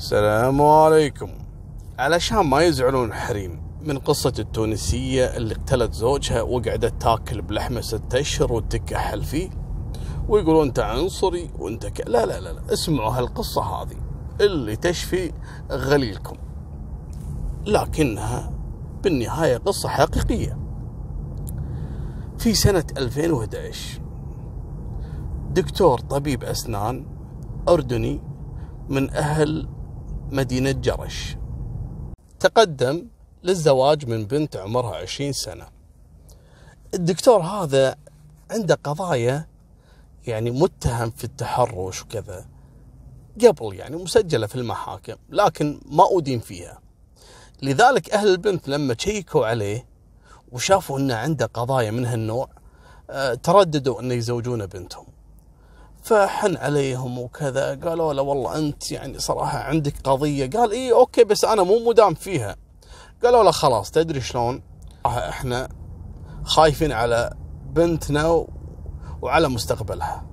السلام عليكم. علشان ما يزعلون الحريم من قصة التونسية اللي اقتلت زوجها وقعدت تاكل بلحمة ستة أشهر وتكحل فيه. ويقولون أنت عنصري وأنت ك... لا لا لا لا اسمعوا هالقصة هذه. اللي تشفي غليلكم. لكنها بالنهاية قصة حقيقية. في سنة 2011 دكتور طبيب أسنان أردني من أهل مدينة جرش. تقدم للزواج من بنت عمرها عشرين سنة. الدكتور هذا عنده قضايا يعني متهم في التحرش وكذا. قبل يعني مسجلة في المحاكم لكن ما أدين فيها. لذلك أهل البنت لما شيكوا عليه وشافوا أنه عنده قضايا من هالنوع آه، ترددوا أن يزوجون بنتهم. فحن عليهم وكذا. قالوا له والله أنت يعني صراحة عندك قضية. قال اي أوكي بس أنا مو مدام فيها. قالوا له خلاص تدري شلون؟ إحنا خايفين على بنتنا وعلى مستقبلها.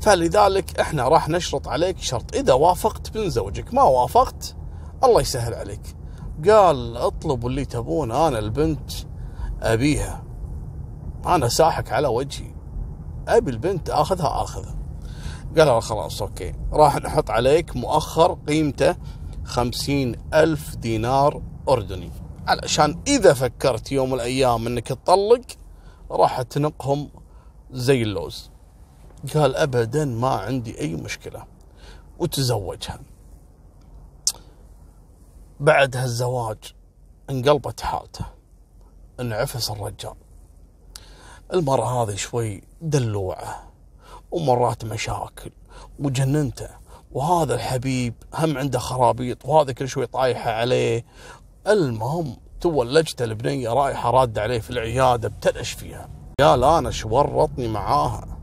فلذلك إحنا راح نشرط عليك شرط. إذا وافقت بنزوجك ما وافقت الله يسهل عليك. قال اطلبوا اللي تبون أنا البنت أبيها. أنا ساحك على وجهي. أبي البنت أخذها اخذها قال له خلاص أوكي. راح نحط عليك مؤخر قيمته خمسين ألف دينار أردني. علشان إذا فكرت يوم من الأيام إنك تطلق راح تنقهم زي اللوز. قال ابدا ما عندي أي مشكلة. وتزوجها. بعد هالزواج انقلبت حالته. انعفس الرجال. المرأة هذه شوي دلوعة ومرات مشاكل وجننته وهذا الحبيب هم عنده خرابيط وهذا كل شوي طايحة عليه. المهم تولجت البنية رايحة رادة عليه في العيادة ابتلش فيها. قال أنا شورطني معاها.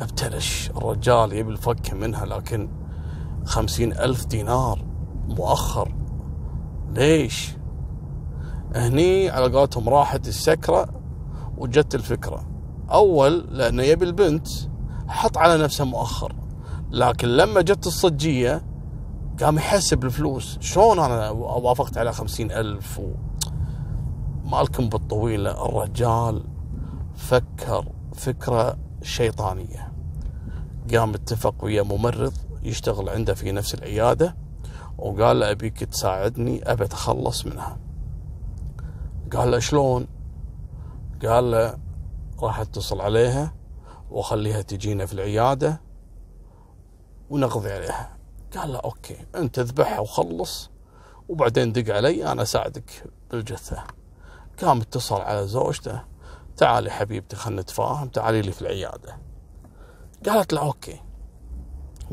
ابتلش الرجال يبي الفك منها لكن خمسين ألف دينار مؤخر. ليش؟ هني على قولتهم راحت السكرة وجت الفكرة. أول لأنه يبي البنت حط على نفسه مؤخر. لكن لما جت الصجية قام يحسب الفلوس. شلون أنا وافقت على خمسين ألف و... مالكم بالطويلة؟ الرجال فكر فكرة شيطانية. قام اتفق ويا ممرض يشتغل عنده في نفس العيادة وقال له أبيك تساعدني أبي أتخلص منها. قال له شلون؟ قال له راح اتصل عليها واخليها تجينا في العيادة ونقضي عليها. قال له أوكي أنت اذبحها وخلص وبعدين دق علي أنا أساعدك بالجثة. قام اتصل على زوجته تعالي حبيبتي خلنا نتفاهم تعالي لي في العيادة. قالت له أوكي.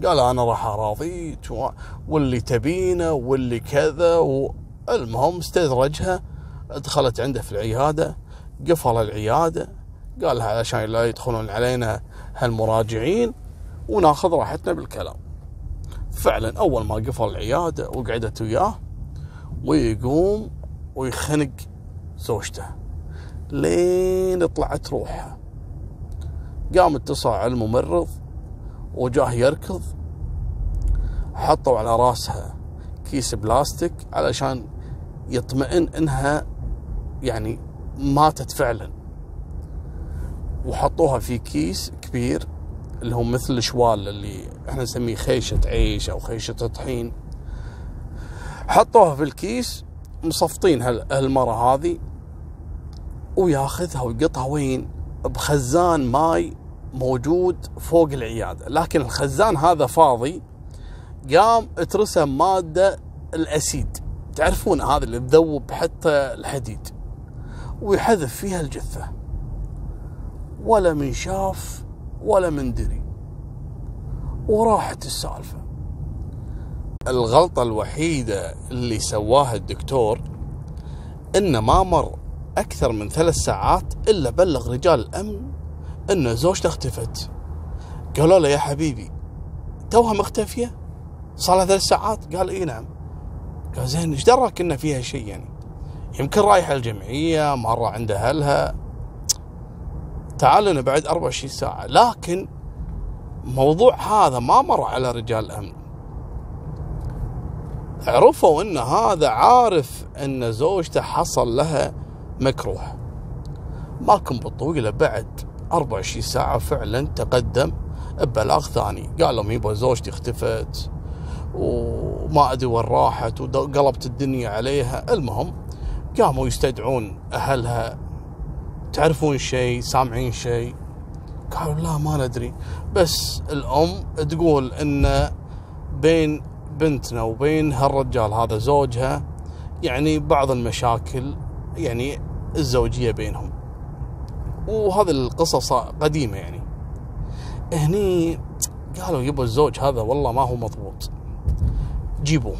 قال أنا راح اراضيك واللي تبينه واللي كذا والمهم استدرجها دخلت عنده في العيادة قفل العيادة قال علشان لا يدخلون علينا هالمراجعين وناخذ راحتنا بالكلام. فعلا أول ما قفل العيادة وقعدت وياه ويقوم ويخنق زوجته. لين طلعت روحها. قام اتصل على الممرض وجاه يركض. حطوا على راسها كيس بلاستيك علشان يطمئن إنها يعني ماتت فعلا. وحطوها في كيس كبير اللي هو مثل الشوال اللي إحنا نسميه خيشة عيش أو خيشة طحين. حطوها في الكيس مصفطينها المرة هذه وياخذها ويقطها وين؟ بخزان ماي موجود فوق العيادة. لكن الخزان هذا فاضي قام اترسم مادة الأسيد. تعرفون هذا اللي تذوب حتى الحديد ويحذف فيها الجثة. ولا من شاف ولا من دري. وراحت السالفة. الغلطة الوحيدة اللي سواها الدكتور انه ما مر أكثر من ثلاث ساعات إلا بلغ رجال الأمن إن زوجته اختفت. قالوا له يا حبيبي توها مختفية؟ صار لها ثلاث ساعات؟ قال إي نعم. قال زين إيش دراك إن فيها شيء يعني؟ يمكن رايحة الجمعية مرة عند أهلها. تعال لنا بعد 24 ساعة. لكن موضوع هذا ما مر على رجال الأمن. عرفوا أن هذا عارف أن زوجته حصل لها مكروه. ما كان بالطويله بعد 24 ساعة فعلا تقدم ببلاغ ثاني. قال لهم يبا زوجتي اختفت وما أدري وين راحت وقلبت الدنيا عليها. المهم قاموا يستدعون أهلها تعرفون شيء سامعين شيء؟ قالوا لا ما ندري. بس الأم تقول إن بين بنتنا وبين هالرجال هذا زوجها يعني بعض المشاكل يعني الزوجية بينهم. وهذه القصص قديمة يعني. هني قالوا يبا الزوج هذا والله ما هو مضبوط. جيبوه.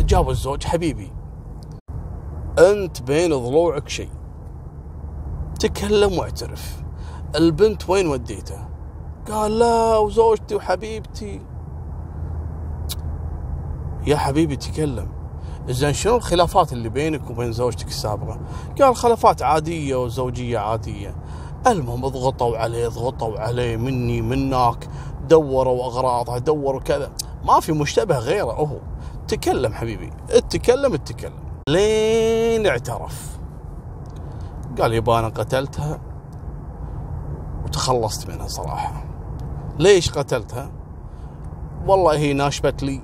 جابوا الزوج حبيبي. أنت بين ضلوعك شيء. تكلم واعترف. البنت وين وديتها قال لا وزوجتي وحبيبتي. يا حبيبي تكلم. زين شنو الخلافات اللي بينك وبين زوجتك السابقة؟ قال خلافات عادية وزوجية عادية. المهم ضغطوا عليه ضغطوا عليه مني منك دوروا أغراضه دوروا كذا. ما في مشتبه غيره هو. تكلم حبيبي. اتكلم اتكلم. لين اعترف. قال يبا أنا قتلتها وتخلصت منها صراحة. ليش قتلتها؟ والله هي ناشبت لي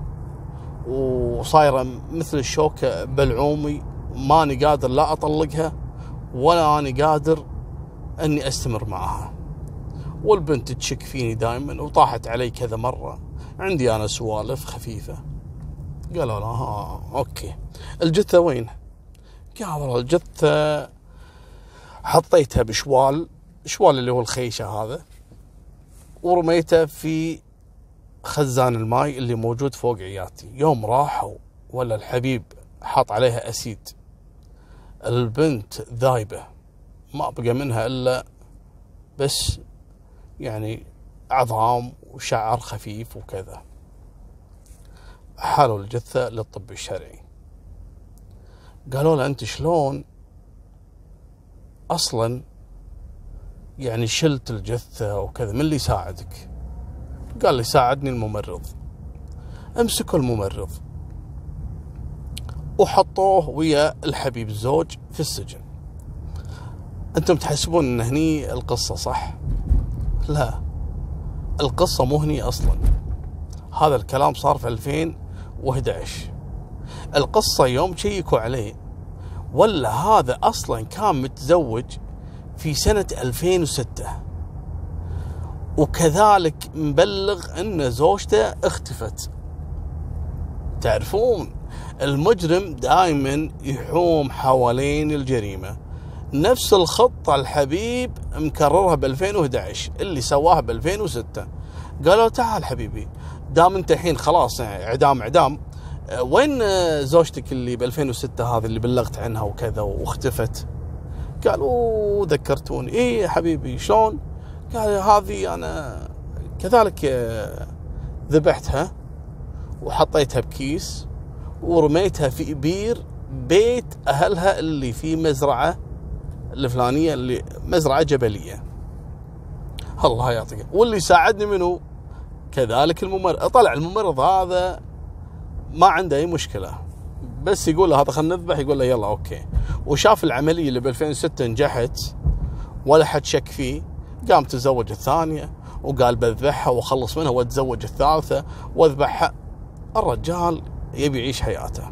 وصايرة مثل الشوكه بلعومي ماني قادر لا أطلقها ولا اني قادر إني أستمر معها. والبنت تشك فيني دائما وطاحت علي كذا مرة. عندي أنا سوالف خفيفة. قالوا لا ها okay. الجثة وين؟ قال والله الجثة حطيتها بشوال شوال اللي هو الخيشة هذا ورميته في خزان الماي اللي موجود فوق عيادتي. يوم راحوا ولا الحبيب حاط عليها أسيد. البنت ذايبة ما بقى منها إلا بس يعني عظام وشعر خفيف وكذا. حالوا الجثة للطب الشرعي. قالوا له أنت شلون أصلا يعني شلت الجثة وكذا من اللي يساعدك؟ قال لي ساعدني الممرض. امسكوا الممرض وحطوه ويا الحبيب الزوج في السجن. أنتم تحسبون إن هني القصة صح؟ لا القصة مو هني أصلا. هذا الكلام صار في 2011 القصة يوم شيكوا عليه ولا هذا أصلا كان متزوج في سنة 2006 وكذلك مبلغ إن زوجته اختفت. تعرفون المجرم دائما يحوم حوالين الجريمة. نفس الخطة الحبيب مكررها ب 2011 اللي سواها ب 2006 قالوا تعال حبيبي دام أنت الحين خلاص إعدام إعدام. وين زوجتك اللي ب 2006 هذه اللي بلغت عنها وكذا واختفت؟ قالوا ذكرتوني. إيه يا حبيبي شلون؟ قال هذه أنا كذلك آه، ذبحتها وحطيتها بكيس ورميتها في بير بيت أهلها اللي في مزرعة الفلانية اللي مزرعة جبلية. الله يعطيك. واللي ساعدني منه كذلك الممرض طلع الممرض هذا ما عنده أي مشكلة. بس يقول له هذا خلينا نذبح يقول له يلا okay. وشاف العملية اللي ب 2006 نجحت ولا حد شك فيه. قام تزوج الثانية وقال بذبحها واخلص منها واتزوج الثالثة واذبحها الرجال يبي يعيش حياته.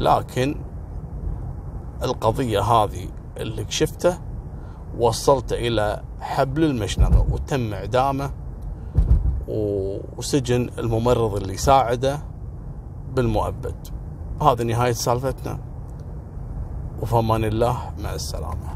لكن القضية هذه اللي كشفته وصلته إلى حبل المشنقة وتم إعدامه وسجن الممرض اللي ساعده. بالمؤبد. هذه نهاية سالفتنا. وفمان الله مع السلامة.